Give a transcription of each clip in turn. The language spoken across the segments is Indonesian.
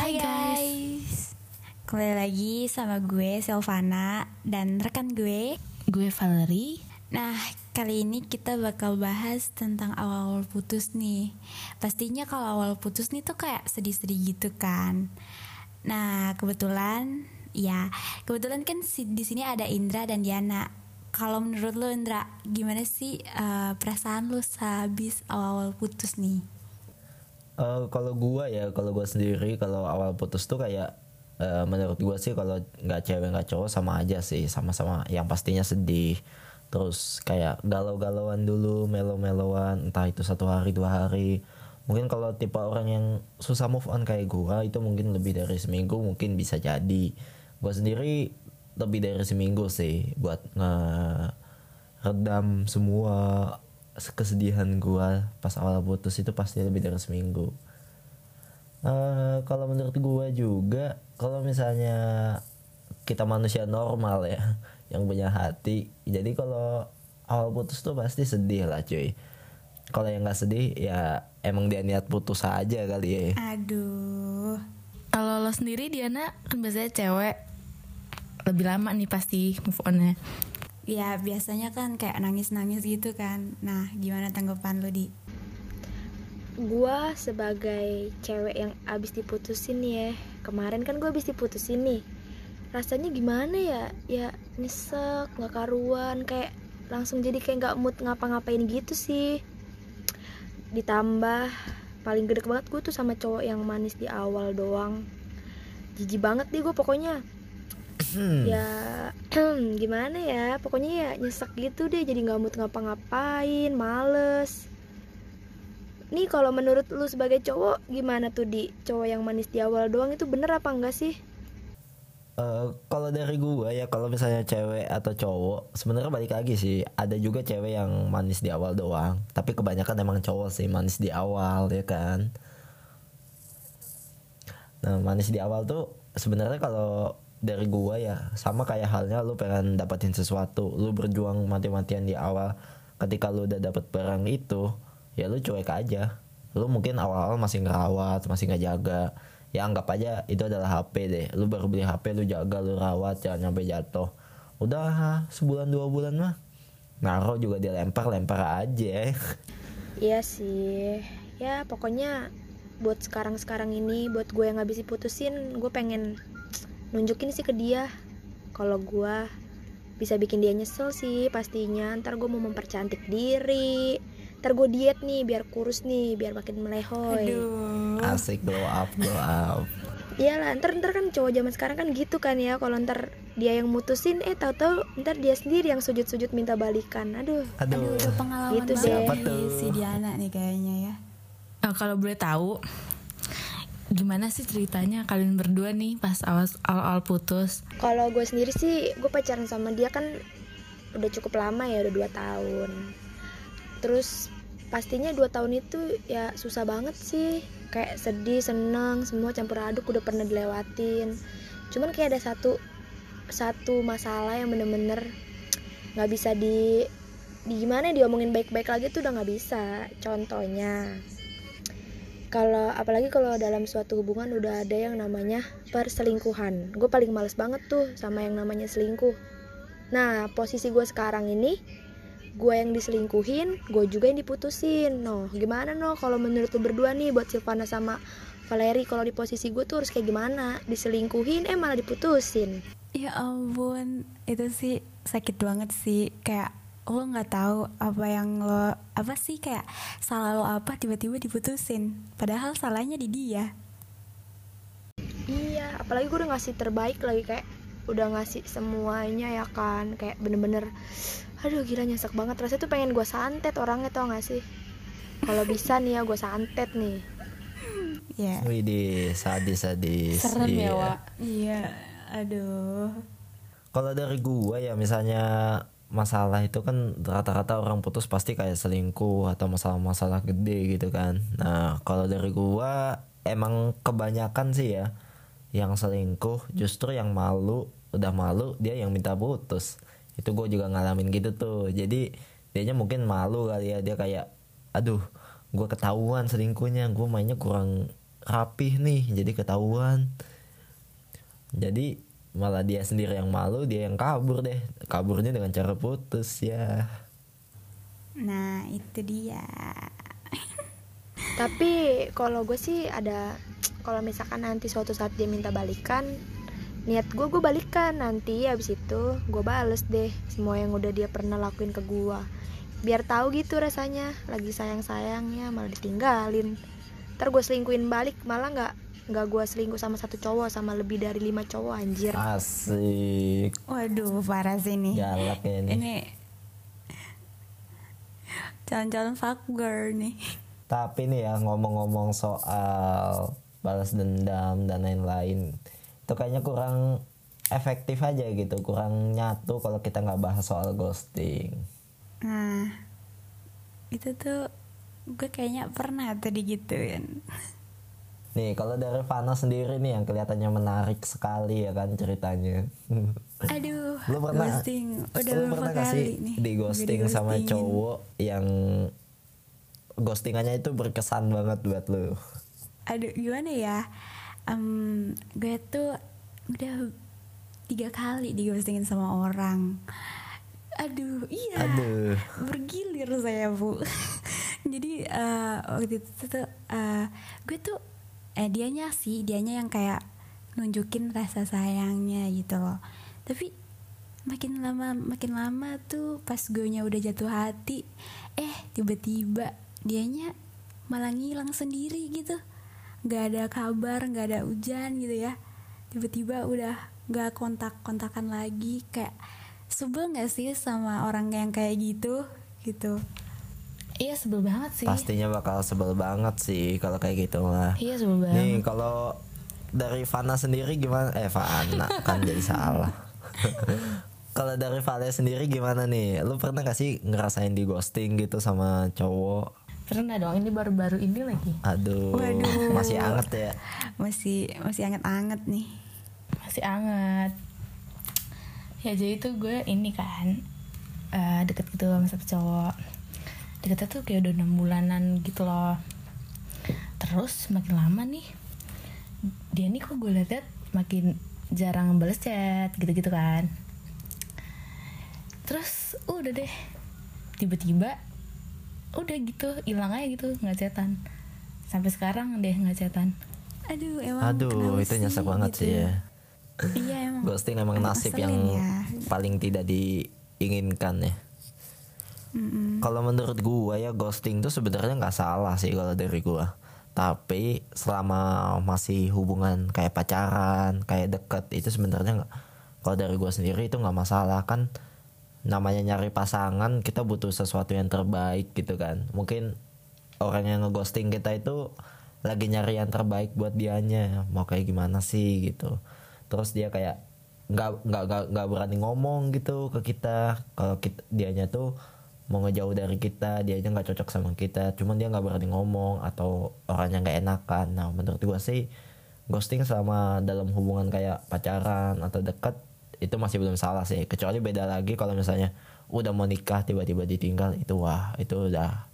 Hai guys. Kembali lagi sama gue Selvana dan rekan gue. Gue Valerie. Nah, kali ini kita bakal bahas tentang awal-awal putus nih. Pastinya kalau awal putus nih tuh kayak sedih-sedih gitu kan. Nah, kebetulan ya, kebetulan kan di sini ada Indra dan Diana. Kalau menurut lo Indra, gimana sih eh, perasaan lo sehabis awal-awal putus nih? Eh, kalau gua ya, kalau gua sendiri kalau awal putus tuh kayak eh, menurut gua sih kalau nggak cewek nggak cowok sama aja sih, sama-sama yang pastinya sedih. Terus kayak galau-galauan dulu, melo-meloan, entah itu satu hari dua hari. Mungkin kalau tipe orang yang susah move on kayak gua itu mungkin lebih dari seminggu mungkin bisa jadi. Gua sendiri lebih dari seminggu sih buat ngeredam semua kesedihan gua pas awal putus itu pasti lebih dari seminggu. Eh kalau menurut gua juga kalau misalnya kita manusia normal ya yang punya hati, jadi kalau awal putus tuh pasti sedih lah cuy. Kalau yang nggak sedih ya emang dia niat putus aja kali ya. Aduh. Kalau lo sendiri Diana kan biasanya cewek lebih lama nih pasti move onnya. Ya biasanya kan kayak nangis-nangis gitu kan. Nah gimana tanggapan lo di? Gua sebagai cewek yang abis diputusin ya. Kemarin kan gue abis diputusin nih. Rasanya gimana ya? Ya nyesek, gak karuan Kayak langsung jadi kayak gak mood ngapa-ngapain gitu sih. Ditambah paling gede banget gue tuh sama cowok yang manis di awal doang. Jijik banget deh gue pokoknya Hmm. ya gimana ya? Pokoknya ya nyesek gitu deh jadi nggak mood ngapa-ngapain males. Nih kalau menurut lu sebagai cowok gimana tuh di? Cowok yang manis di awal doang itu bener apa enggak sih? Eh, kalau dari gua ya kalau misalnya cewek atau cowok sebenarnya balik lagi sih ada juga cewek yang manis di awal doang. Tapi kebanyakan emang cowok sih manis di awal ya kan? Nah manis di awal tuh sebenarnya kalau dari gua ya sama kayak halnya lu pengen dapetin sesuatu lu berjuang mati-matian di awal ketika lu udah dapet barang itu ya lu cuek aja. Lu mungkin awal-awal masih ngerawat masih ngejaga ya anggap aja itu adalah HP deh. Lu baru beli HP lu jaga lu rawat jangan sampai jatuh. Udah sebulan dua bulan mah naruh juga dilempar lempar aja. Iya sih. Ya pokoknya buat sekarang-sekarang ini buat gue yang habis diputusin gue pengen nunjukin sih ke dia. Kalau gue bisa bikin dia nyesel sih pastinya. Ntar gue mau mempercantik diri. Ntar gue diet nih biar kurus nih biar makin melehoy. Aduh. asik glow up glow up. Iyalah ntar ntar kan cowok zaman sekarang kan gitu kan ya. Kalau ntar dia yang mutusin eh tahu-tahu ntar dia sendiri yang sujud-sujud minta balikan. Aduh. Aduh, aduh udah pengalaman Gitu banget deh. si Diana nih kayaknya ya. Eh, kalau boleh tahu gimana sih ceritanya kalian berdua nih pas awal awal putus? kalau gue sendiri sih gue pacaran sama dia kan udah cukup lama ya udah dua tahun. Terus pastinya dua tahun itu ya susah banget sih. Kayak sedih senang semua campur aduk udah pernah dilewatin. Cuman kayak ada satu satu masalah yang bener-bener nggak bisa di di gimana ya, diomongin baik-baik lagi tuh udah nggak bisa contohnya kalau apalagi kalau dalam suatu hubungan udah ada yang namanya perselingkuhan. Gue paling males banget tuh sama yang namanya selingkuh. Nah posisi gue sekarang ini gue yang diselingkuhin gue juga yang diputusin. No gimana no kalau menurut lu berdua nih buat Silvana sama Valeri? Kalau di posisi gue tuh harus kayak gimana? Diselingkuhin eh malah diputusin. Ya ampun, itu sih sakit banget sih. Kayak lo nggak tahu apa yang lo apa sih kayak salah lo apa tiba-tiba diputusin. Padahal salahnya di dia. iya apalagi gue udah ngasih terbaik lagi kayak udah ngasih semuanya ya kan kayak bener-bener aduh gila nyesek banget rasanya tuh pengen gue santet orangnya tau gak sih kalau bisa nih ya gue santet nih Ya. Widih sadis sadis Serem ya, Iya. Wak. Iya. Aduh. Kalau dari gua ya misalnya masalah itu kan rata-rata orang putus pasti kayak selingkuh atau masalah-masalah gede gitu kan. Nah, kalau dari gua emang kebanyakan sih ya yang selingkuh justru yang malu, udah malu dia yang minta putus. Itu gue juga ngalamin gitu tuh. Jadi dianya mungkin malu kali ya dia kayak aduh, gua ketahuan selingkuhnya, gue mainnya kurang rapih nih jadi ketahuan jadi malah dia sendiri yang malu dia yang kabur deh. Kaburnya dengan cara putus ya. Nah, itu dia. tapi kalau gue sih ada kalau misalkan nanti suatu saat dia minta balikan niat gue gue balikan nanti. Abis itu gue bales deh semua yang udah dia pernah lakuin ke gue. Biar tahu gitu rasanya lagi sayang sayangnya malah ditinggalin. Ntar gue selingkuhin balik malah nggak nggak gue selingkuh sama satu cowok sama lebih dari lima cowok anjir asik Waduh, parah sih nih. galak ya ini Ini calon-calon fuckgirl nih. tapi nih ya ngomong-ngomong soal balas dendam dan lain-lain itu kayaknya kurang efektif aja gitu kurang nyatu kalau kita nggak bahas soal ghosting Nah, itu tuh gue kayaknya pernah tuh digituin. Nih kalau dari Fana sendiri nih yang kelihatannya menarik sekali ya kan ceritanya Aduh, lu pernah ghosting udah lu pernah gak kali sih nih? di ghosting sama cowok yang ghostingannya itu berkesan banget buat lu Aduh, gimana ya? Em, gue tuh udah tiga kali di ghostingin sama orang. Aduh, iya. aduh bergilir saya bu jadi eh, waktu itu tuh eh, gue tuh eh dianya sih dianya yang kayak nunjukin rasa sayangnya gitu loh. Tapi makin lama makin lama tuh pas gue nya udah jatuh hati eh tiba-tiba dianya malah ngilang sendiri gitu. Nggak ada kabar nggak ada hujan gitu ya. Tiba-tiba udah nggak kontak-kontakan lagi. Kayak sebel nggak sih sama orang yang kayak gitu gitu Iya sebel banget sih. pastinya bakal sebel banget sih kalau kayak gitu mah Iya sebel banget. nih kalau dari Fana sendiri gimana eh Fana kan jadi salah kalau dari Vale sendiri gimana nih lu pernah gak sih ngerasain di ghosting gitu sama cowok Pernah dong ini baru-baru ini lagi. aduh Waduh. masih anget ya masih masih anget-anget nih Masih anget. Ya jadi tuh gue ini kan eh, deket gitu sama satu cowok. Deketnya tuh kayak udah enam bulanan gitu loh. Terus makin lama nih dia nih kok gue liat makin jarang bales chat gitu-gitu kan. Terus udah deh tiba-tiba udah gitu hilang aja gitu nggak chatan sampai sekarang deh nggak chatan aduh emang aduh itu nyesek banget gitu? sih ya iya emang ghosting emang nasib yang ya. paling tidak diinginkan ya Mm-mm. Kalau menurut gua ya ghosting tuh sebenarnya nggak salah sih kalau dari gua. Tapi selama masih hubungan kayak pacaran, kayak deket itu sebenarnya nggak. Kalau dari gua sendiri itu nggak masalah kan. Namanya nyari pasangan kita butuh sesuatu yang terbaik gitu kan. Mungkin orang yang ngeghosting kita itu lagi nyari yang terbaik buat dianya. Mau kayak gimana sih gitu. Terus dia kayak nggak nggak nggak berani ngomong gitu ke kita kalau kita dianya tuh mau ngejauh dari kita dia aja nggak cocok sama kita. Cuman dia nggak berani ngomong atau orangnya nggak enakan. Nah menurut gua sih ghosting sama dalam hubungan kayak pacaran atau dekat itu masih belum salah sih. Kecuali beda lagi kalau misalnya udah mau nikah tiba-tiba ditinggal itu wah itu udah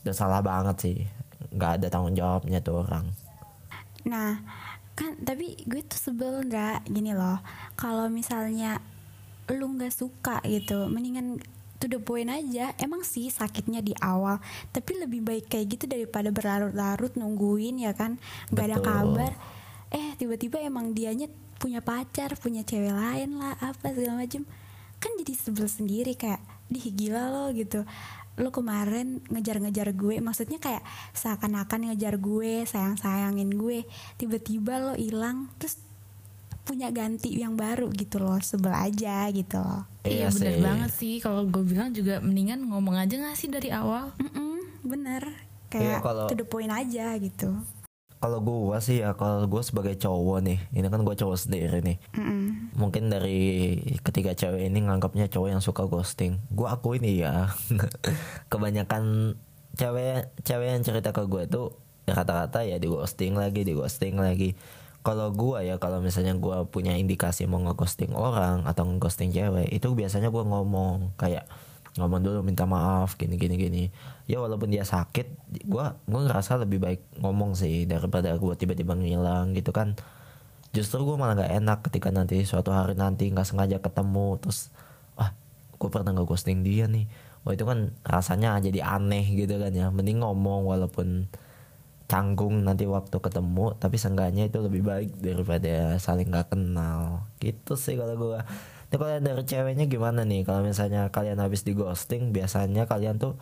udah salah banget sih. Nggak ada tanggung jawabnya tuh orang. Nah, kan tapi gue tuh sebel nggak gini loh. Kalau misalnya lu nggak suka gitu, mendingan to the point aja. Emang sih sakitnya di awal, tapi lebih baik kayak gitu daripada berlarut-larut nungguin ya kan, nggak ada kabar. Eh tiba-tiba emang dianya punya pacar, punya cewek lain lah, apa segala macem. Kan jadi sebel sendiri kayak, dih gila lo gitu lo kemarin ngejar-ngejar gue maksudnya kayak seakan-akan ngejar gue sayang-sayangin gue tiba-tiba lo hilang terus punya ganti yang baru gitu loh sebel aja gitu loh. Iya, Iya bener sih. banget sih. Kalau gue bilang juga mendingan ngomong aja gak sih dari awal? Mm-mm, bener. Iya, kayak kalau- to the point aja gitu. Kalau gua sih ya kalau gua sebagai cowok nih ini kan gua cowok sendiri nih. Mm-mm. mungkin dari ketiga cewek ini nganggapnya cowok yang suka ghosting. Gue akuin iya. Kebanyakan cewek cewek yang cerita ke gue tuh ya rata-rata ya di ghosting lagi di ghosting lagi kalau gue ya kalau misalnya gue punya indikasi mau ngeghosting orang atau ngeghosting cewek itu biasanya gue ngomong kayak ngomong dulu minta maaf gini gini gini. Ya walaupun dia sakit gue gue ngerasa lebih baik ngomong sih daripada gue tiba-tiba ngilang gitu kan. Justru gue malah gak enak ketika nanti suatu hari nanti nggak sengaja ketemu terus ah gue pernah nggak dia nih. Wah itu kan rasanya jadi aneh gitu kan ya. Mending ngomong walaupun canggung nanti waktu ketemu tapi seenggaknya itu lebih baik daripada saling nggak kenal. Gitu sih kalau gue ini kalau dari ceweknya gimana nih? Kalau misalnya kalian habis di ghosting biasanya kalian tuh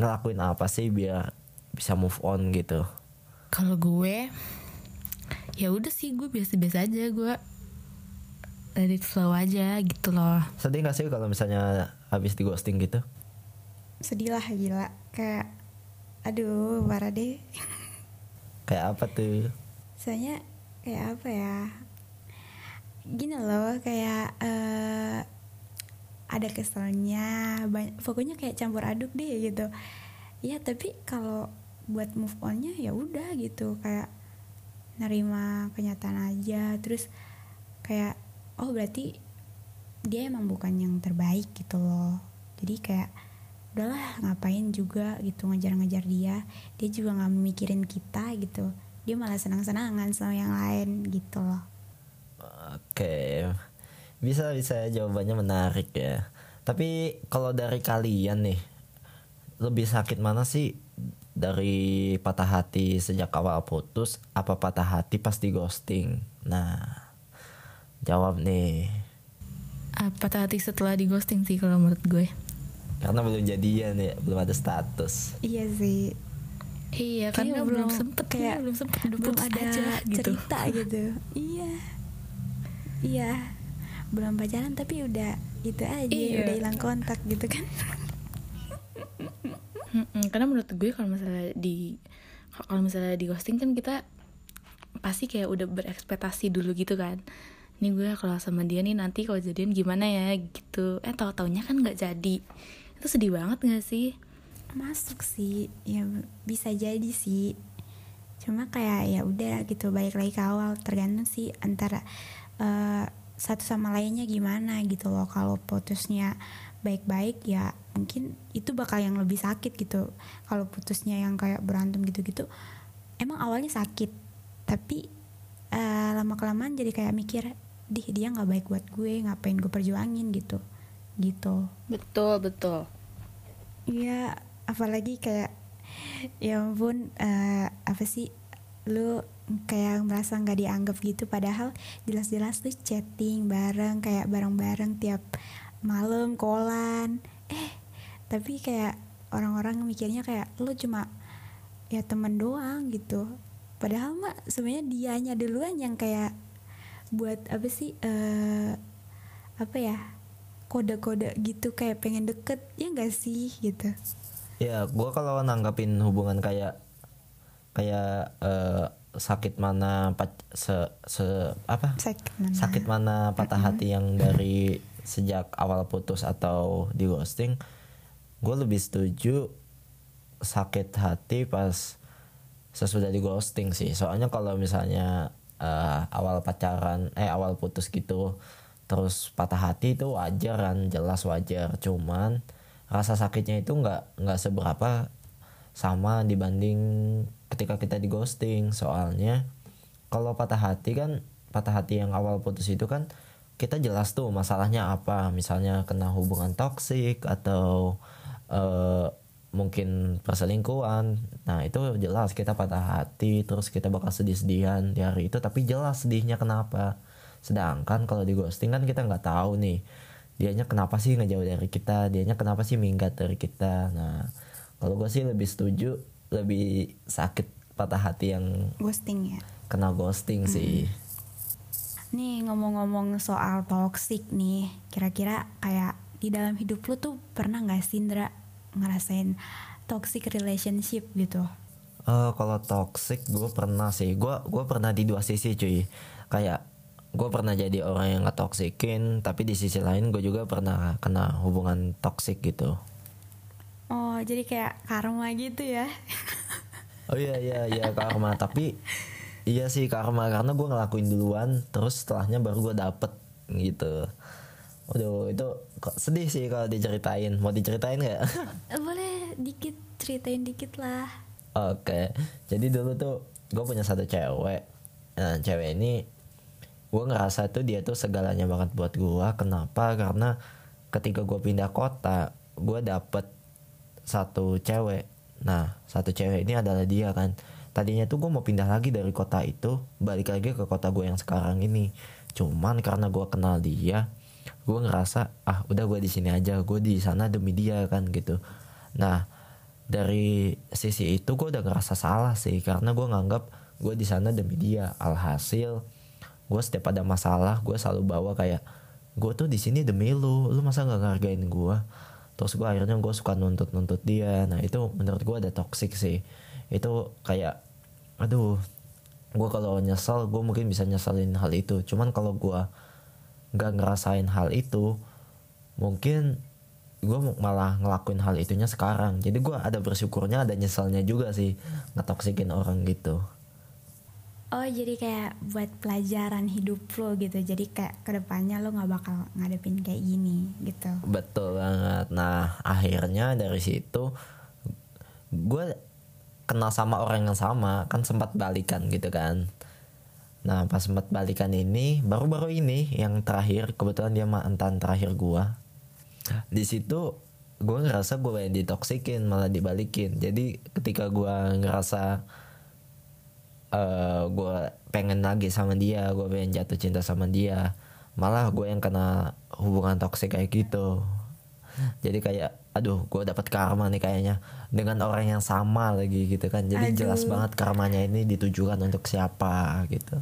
ngelakuin apa sih biar bisa move on gitu? Kalau gue ya udah sih gue biasa-biasa aja gue let it flow aja gitu loh. sedih gak sih kalau misalnya habis di ghosting gitu? Sedih lah gila. Kayak aduh parah deh kayak apa tuh? Soalnya kayak apa ya? Gini loh kayak eh, ada keselnya banyak, pokoknya kayak campur aduk deh gitu. Ya tapi kalau buat move onnya ya udah gitu. Kayak nerima kenyataan aja. Terus kayak oh berarti dia emang bukan yang terbaik gitu loh. Jadi kayak udahlah ngapain juga gitu ngejar-ngejar dia dia juga nggak mikirin kita gitu dia malah senang-senangan sama yang lain gitu loh Oke, bisa bisa jawabannya menarik ya. Tapi kalau dari kalian nih, lebih sakit mana sih dari patah hati sejak awal putus, apa patah hati pas di ghosting? Nah, jawab nih, Ah, patah hati setelah di ghosting sih kalau menurut gue. Karena belum jadian ya, belum ada status. iya sih. Iya Kayaknya karena belum, sempet kayak kayak belum sempet belum ada aja gitu. cerita gitu. Iya. Iya. Belum pacaran tapi udah gitu aja Iya. udah hilang kontak gitu kan. Karena menurut gue kalau misalnya di kalau misalnya di ghosting kan kita pasti kayak udah berekspektasi dulu gitu kan. Ini gue kalau sama dia nih nanti kalau jadian gimana ya gitu. Eh tahu taunya kan nggak jadi itu sedih banget gak sih? Masuk sih. Ya bisa jadi sih. Cuma kayak ya udah gitu balik lagi ke awal. Tergantung sih antara eh, satu sama lainnya gimana gitu loh. Kalau putusnya baik-baik ya mungkin itu bakal yang lebih sakit gitu. Kalau putusnya yang kayak berantem gitu-gitu emang awalnya sakit. Tapi eh, lama kelamaan jadi kayak mikir dih dia nggak baik buat gue. Ngapain gue perjuangin? gitu gitu. Betul betul. Iya, apalagi kayak ya ampun eh, apa sih lu kayak merasa nggak dianggap gitu padahal jelas-jelas tuh chatting bareng kayak bareng-bareng tiap malam kolan. Eh tapi kayak orang-orang mikirnya kayak lu cuma ya temen doang gitu. Padahal mah sebenarnya dianya duluan yang kayak buat apa sih eh apa ya kode-kode gitu kayak pengen deket ya enggak sih gitu? Ya, gua kalau nanggapin hubungan kayak kayak eh, sakit mana pac- se, se apa? Sakit mana? Sakit mana patah hati yang dari sejak awal putus atau di ghosting gue lebih setuju sakit hati pas sesudah di ghosting sih. Soalnya kalau misalnya eh, awal pacaran eh awal putus gitu terus patah hati itu wajar kan jelas wajar. Cuman rasa sakitnya itu nggak nggak seberapa sama dibanding ketika kita di ghosting. Soalnya kalau patah hati kan patah hati yang awal putus itu kan kita jelas tuh masalahnya apa. Misalnya kena hubungan toksik atau eh, mungkin perselingkuhan. Nah itu jelas kita patah hati terus kita bakal sedih-sedihan di hari itu. Tapi jelas sedihnya kenapa sedangkan kalau di ghosting kan kita nggak tahu nih dianya kenapa sih ngejauh dari kita dianya kenapa sih minggat dari kita. Nah kalau gue sih lebih setuju lebih sakit patah hati yang ghosting ya? kena ghosting sih. Nih ngomong-ngomong soal toxic nih kira-kira kayak di dalam hidup lu tuh pernah nggak sih Indra ngerasain toxic relationship gitu? Eh kalau toxic gue pernah sih. Gue gue pernah di dua sisi cuy. Kayak gue pernah jadi orang yang nggak toxikin tapi di sisi lain gue juga pernah kena hubungan toxic gitu. Oh jadi kayak karma gitu ya? Oh iya iya iya karma. Tapi iya sih karma. Karena gue ngelakuin duluan terus setelahnya baru gue dapet gitu. Waduh itu kok sedih sih kalau diceritain. Mau diceritain nggak? Eh, boleh dikit ceritain dikit lah. Oke, jadi dulu tuh gue punya satu cewek. Nah, cewek ini gue ngerasa tuh dia tuh segalanya banget buat gue. Kenapa? Karena ketika gue pindah kota, gue dapet satu cewek. Nah, satu cewek ini adalah dia kan. Tadinya tuh gue mau pindah lagi dari kota itu, balik lagi ke kota gue yang sekarang ini. Cuman karena gue kenal dia, gue ngerasa ah udah gue di sini aja, gue di sana demi dia kan gitu. Nah, dari sisi itu gue udah ngerasa salah sih karena gue nganggap gue di sana demi dia alhasil gue setiap ada masalah gue selalu bawa kayak gue tuh di sini demi lu lu masa nggak ngargain gue terus gue akhirnya gue suka nuntut nuntut dia. Nah itu menurut gue ada toxic sih. Itu kayak aduh gue kalau nyesel gue mungkin bisa nyeselin hal itu. Cuman kalau gue nggak ngerasain hal itu mungkin gue malah ngelakuin hal itunya sekarang. Jadi gue ada bersyukurnya ada nyeselnya juga sih ngetoksikin orang gitu Oh jadi kayak buat pelajaran hidup lo gitu. Jadi kayak ke depannya lo gak bakal ngadepin kayak gini gitu. Betul banget. Nah akhirnya dari situ gue kenal sama orang yang sama kan sempat balikan gitu kan. Nah pas sempat balikan ini baru-baru ini yang terakhir kebetulan dia mantan terakhir gue di situ gue ngerasa gue yang ditoksikin malah dibalikin. Jadi ketika gue ngerasa eh gue pengen lagi sama dia gue pengen jatuh cinta sama dia. Malah gue yang kena hubungan toksik kayak gitu. Jadi kayak aduh gue dapat karma nih kayaknya. Dengan orang yang sama lagi gitu kan. Jadi Aduh. jelas banget karmanya ini ditujukan untuk siapa gitu.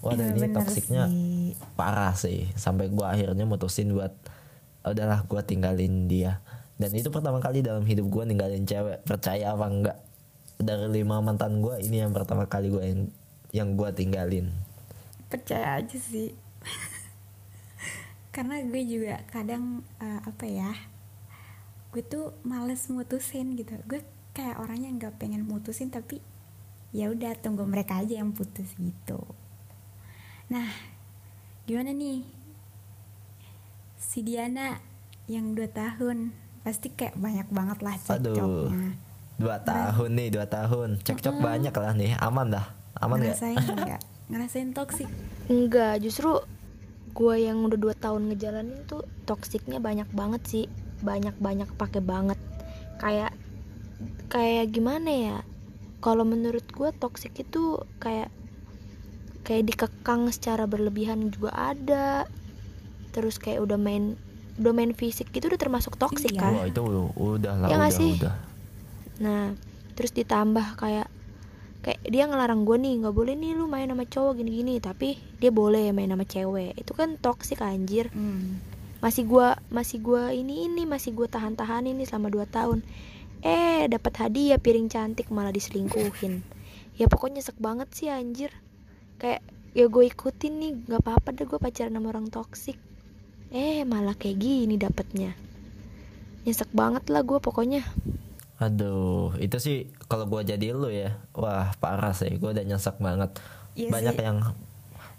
Waduh Iya, ini toksiknya sih. parah sih. Sampai gue akhirnya mutusin buat udahlah gue tinggalin dia. Dan itu pertama kali dalam hidup gue ninggalin cewek. Percaya apa enggak dari lima mantan gue ini yang pertama kali gue yang yang gue tinggalin. Percaya aja sih. Karena gue juga kadang eh, apa ya Gue tuh males mutusin gitu. Gue kayak orangnya nggak pengen mutusin tapi ya udah tunggu mereka aja yang putus gitu. Nah gimana nih? Si Diana yang 2 tahun pasti kayak banyak banget lah aduh. cekcoknya dua tahun nih dua tahun. Cekcok banyak lah nih. Aman dah? Aman gak ngerasain nggak? Ngerasain toksik Enggak, justru gue yang udah dua tahun ngejalanin tuh toksiknya banyak banget sih. Banyak banyak pakai banget. Kayak kayak gimana ya? Kalau menurut gue toksik itu kayak kayak dikekang secara berlebihan juga ada. Terus kayak udah main udah main fisik gitu udah termasuk toksik Iya. kan? Wah itu udah lah Ya udah udah Nah, terus ditambah kayak kayak dia ngelarang gue nih nggak boleh nih lu main sama cowok gini-gini tapi dia boleh main sama cewek. Itu kan toksik anjir. Hmm. masih gua masih gua ini ini masih gua tahan-tahan ini selama 2 tahun. Eh dapat hadiah piring cantik malah diselingkuhin. Ya pokoknya nyesek banget sih anjir. Kayak ya gue ikutin nih nggak apa-apa deh gue pacaran sama orang toksik eh malah kayak gini dapetnya. Nyesek banget lah gue pokoknya aduh itu sih kalau gue jadi lu ya wah parah sih gue udah nyesek banget Iya banyak sih. yang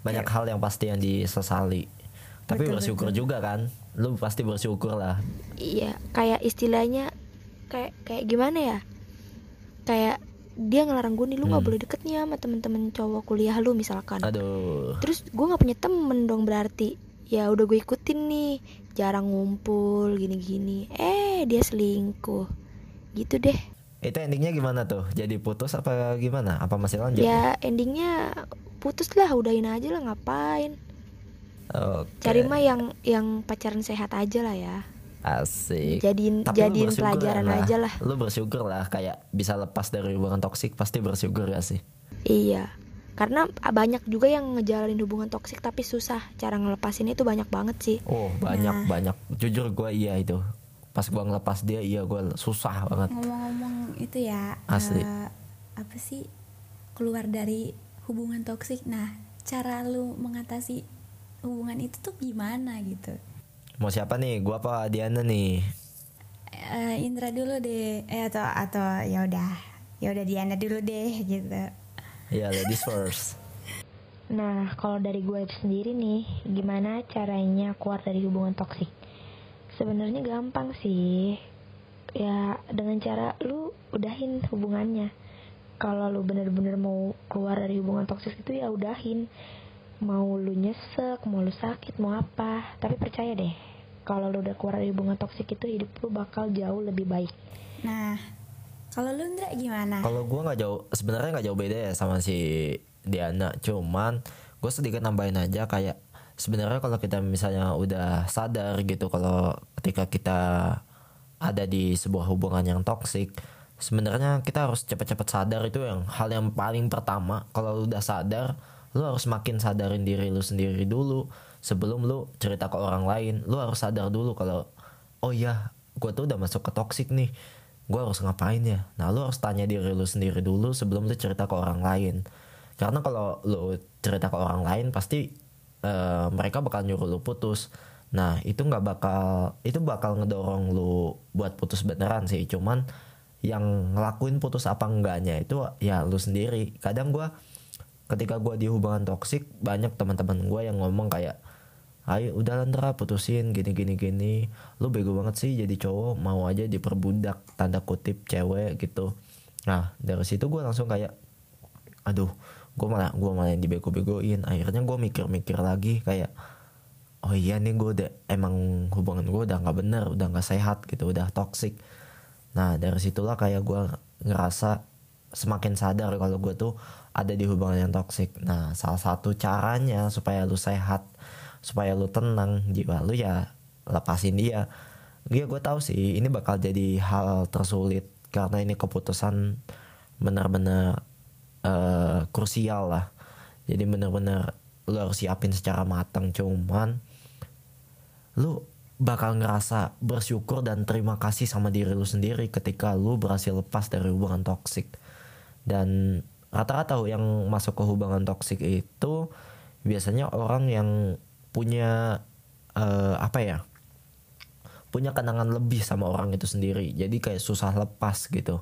banyak hal yang pasti yang disesali tapi Betul, bersyukur betul. juga kan lu pasti bersyukur lah Iya, kayak istilahnya kayak kayak gimana ya? Kayak dia ngelarang gue nih lu nggak Hmm. boleh deket nih sama temen-temen cowok kuliah lu misalkan. aduh Terus gue nggak punya temen dong berarti. Ya udah gue ikutin nih, jarang ngumpul gini-gini. Eh dia selingkuh, gitu deh. itu endingnya gimana tuh jadi putus apa gimana apa masih lanjut Ya endingnya putus lah, udahin aja lah ngapain. Oke. Cari mah yang yang pacaran sehat aja lah ya. asik Jadiin Tapi jadiin pelajaran lah. aja lah. lu bersyukur lah kayak bisa lepas dari hubungan toksik pasti bersyukur gak sih Iya, karena banyak juga yang ngejalanin hubungan toksik tapi susah. Cara ngelepasin itu banyak banget sih. oh banyak Nah. banyak jujur gue iya itu pas gua ngelepas dia iya gue susah banget. Ngomong-ngomong itu ya Asli. eh, apa sih keluar dari hubungan toksik. Nah cara lu mengatasi hubungan itu tuh gimana gitu? Mau siapa nih? Gua apa Diana nih? Eh, Indra dulu deh. Eh atau atau ya udah. Ya udah Diana dulu deh gitu. Ya ladies first. Nah, kalau dari gue sendiri nih, gimana caranya keluar dari hubungan toksik? Sebenarnya gampang sih. Ya, dengan cara lu udahin hubungannya. Kalau lu bener-bener mau keluar dari hubungan toksik itu ya udahin. Mau lu nyesek, mau lu sakit, mau apa. Tapi percaya deh, kalau lu udah keluar dari hubungan toksik itu hidup lu bakal jauh lebih baik. Nah, kalau lu Indra gimana? Kalau gue nggak jauh, sebenarnya nggak jauh beda ya sama si Diana. Cuman gue sedikit nambahin aja kayak sebenarnya kalau kita misalnya udah sadar gitu kalau ketika kita ada di sebuah hubungan yang toksik, sebenarnya kita harus cepat-cepat sadar itu yang hal yang paling pertama. Kalau lu udah sadar, lu harus makin sadarin diri lu sendiri dulu sebelum lu cerita ke orang lain. Lu harus sadar dulu kalau oh iya, gue tuh udah masuk ke toksik nih gue harus ngapain ya nah lu harus tanya diri lu sendiri dulu sebelum lu cerita ke orang lain karena kalau lu cerita ke orang lain pasti uh, mereka bakal nyuruh lu putus nah itu nggak bakal itu bakal ngedorong lu buat putus beneran sih. Cuman yang ngelakuin putus apa enggaknya itu ya lu sendiri. Kadang gue ketika gue di hubungan toksik banyak teman-teman gue yang ngomong kayak ayo udah Landra putusin gini gini gini. Lu bego banget sih jadi cowok mau aja diperbudak tanda kutip cewek gitu. Nah dari situ gue langsung kayak aduh gue malah gue malah yang dibego-begoin. Akhirnya gue mikir-mikir lagi kayak oh iya nih gue udah emang hubungan gue udah nggak bener udah nggak sehat gitu udah toxic. Nah dari situlah kayak gue ngerasa semakin sadar kalau gue tuh ada di hubungan yang toxic. Nah salah satu caranya supaya lu sehat supaya lu tenang jiwa lu ya lepasin dia. Dia gue tahu sih ini bakal jadi hal tersulit karena ini keputusan benar-benar uh, krusial lah. Jadi benar-benar lu harus siapin secara matang cuman lu bakal ngerasa bersyukur dan terima kasih sama diri lu sendiri ketika lu berhasil lepas dari hubungan toksik. Dan rata-rata yang masuk ke hubungan toksik itu biasanya orang yang punya uh, apa ya punya kenangan lebih sama orang itu sendiri. Jadi kayak susah lepas gitu.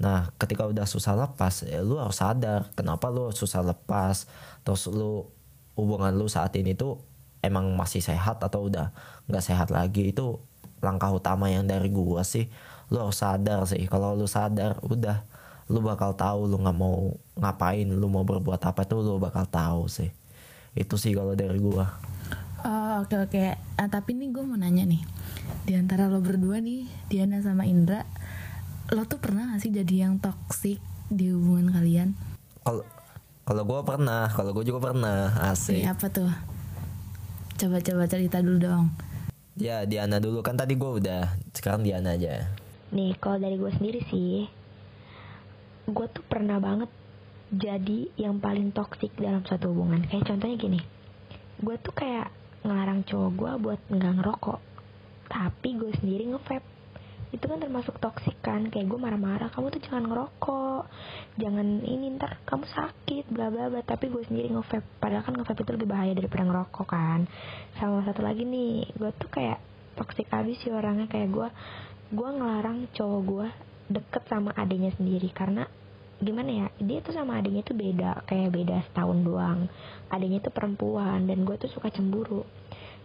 Nah ketika udah susah lepas ya lu harus sadar kenapa lu susah lepas. Terus lu hubungan lu saat ini tuh emang masih sehat atau udah nggak sehat lagi itu langkah utama yang dari gua sih lu harus sadar sih kalau lu sadar udah lu bakal tahu lu nggak mau ngapain lu mau berbuat apa tuh lu bakal tahu sih itu sih kalau dari gua Oh oke oke. Ah, tapi nih gue mau nanya nih, di antara lo berdua nih, Diana sama Indra, lo tuh pernah gak sih jadi yang toksik di hubungan kalian? Kalau kalau gue pernah, kalau gue juga pernah, asik. Iya apa tuh? Coba-coba cerita dulu dong. Ya Diana dulu kan tadi gue udah, sekarang Diana aja. Nih kalau dari gue sendiri sih, gue tuh pernah banget jadi yang paling toksik dalam satu hubungan. Kayak contohnya gini, gue tuh kayak ngelarang cowok gue buat nggak ngerokok tapi gue sendiri ngevape itu kan termasuk toksik kan kayak gue marah-marah kamu tuh jangan ngerokok jangan ini ntar kamu sakit bla bla bla. Tapi gue sendiri ngevape padahal kan ngevape itu lebih bahaya daripada ngerokok kan. Sama satu lagi nih gue tuh kayak toksik abis sih orangnya kayak gue gue ngelarang cowok gue deket sama adiknya sendiri. Karena gimana ya dia tuh sama adiknya tuh beda kayak beda setahun doang. Adiknya tuh perempuan dan gue tuh suka cemburu.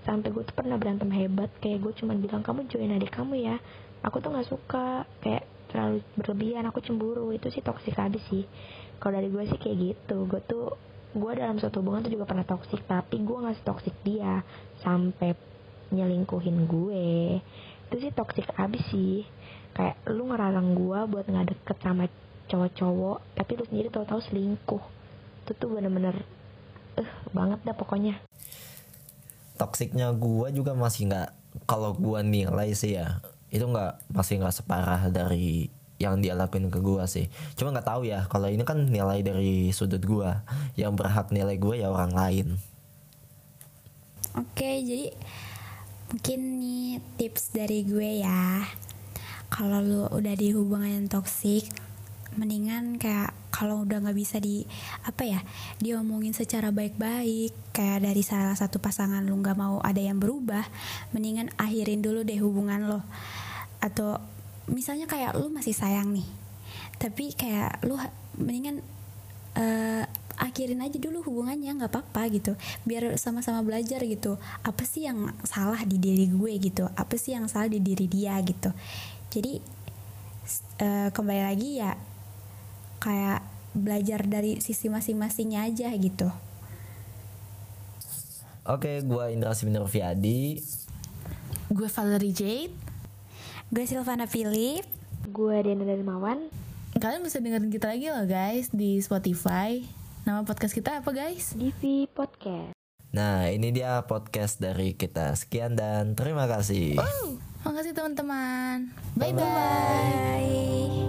Sampai gue tuh pernah berantem hebat kayak gue cuma bilang kamu join adik kamu ya aku tuh nggak suka kayak terlalu berlebihan aku cemburu. Itu sih toksik habis sih. Kalau dari gue sih kayak gitu. Gue tuh gue dalam suatu hubungan tuh juga pernah toksik tapi gue nggak toksik dia. Sampai nyelingkuhin gue. Itu sih toksik abis sih. Kayak lu ngerarang gue buat nggak deket sama cowok-cowok tapi lu sendiri tahu-tahu selingkuh. Itu tuh bener-bener eh banget dah pokoknya. Toksiknya gua juga masih nggak kalau gua nilai sih ya itu nggak masih nggak separah dari yang dia lakuin ke gua sih. Cuma nggak tahu ya kalau ini kan nilai dari sudut gua. Yang berhak nilai gua ya orang lain. Oke jadi mungkin nih tips dari gue ya. Kalau lu udah di hubungan yang toksik mendingan kayak kalau udah nggak bisa di apa ya diomongin secara baik-baik kayak dari salah satu pasangan lu nggak mau ada yang berubah mendingan akhirin dulu deh hubungan lo. Atau misalnya kayak lu masih sayang nih tapi kayak lu mendingan uh, akhirin aja dulu hubungannya nggak apa-apa gitu. Biar sama-sama belajar gitu apa sih yang salah di diri gue gitu apa sih yang salah di diri dia gitu. Jadi eh, kembali lagi ya kayak belajar dari sisi masing-masingnya aja gitu Oke, gua Indra Siminurfiadi. Gue Valerie Jade. gue Silvana Philip gue Diana Darmawan Kalian bisa dengerin kita lagi loh guys di Spotify. Nama podcast kita apa guys? Divi Podcast Nah, ini dia podcast dari kita. Sekian dan terima kasih. Makasih teman-teman. Bye-bye. bye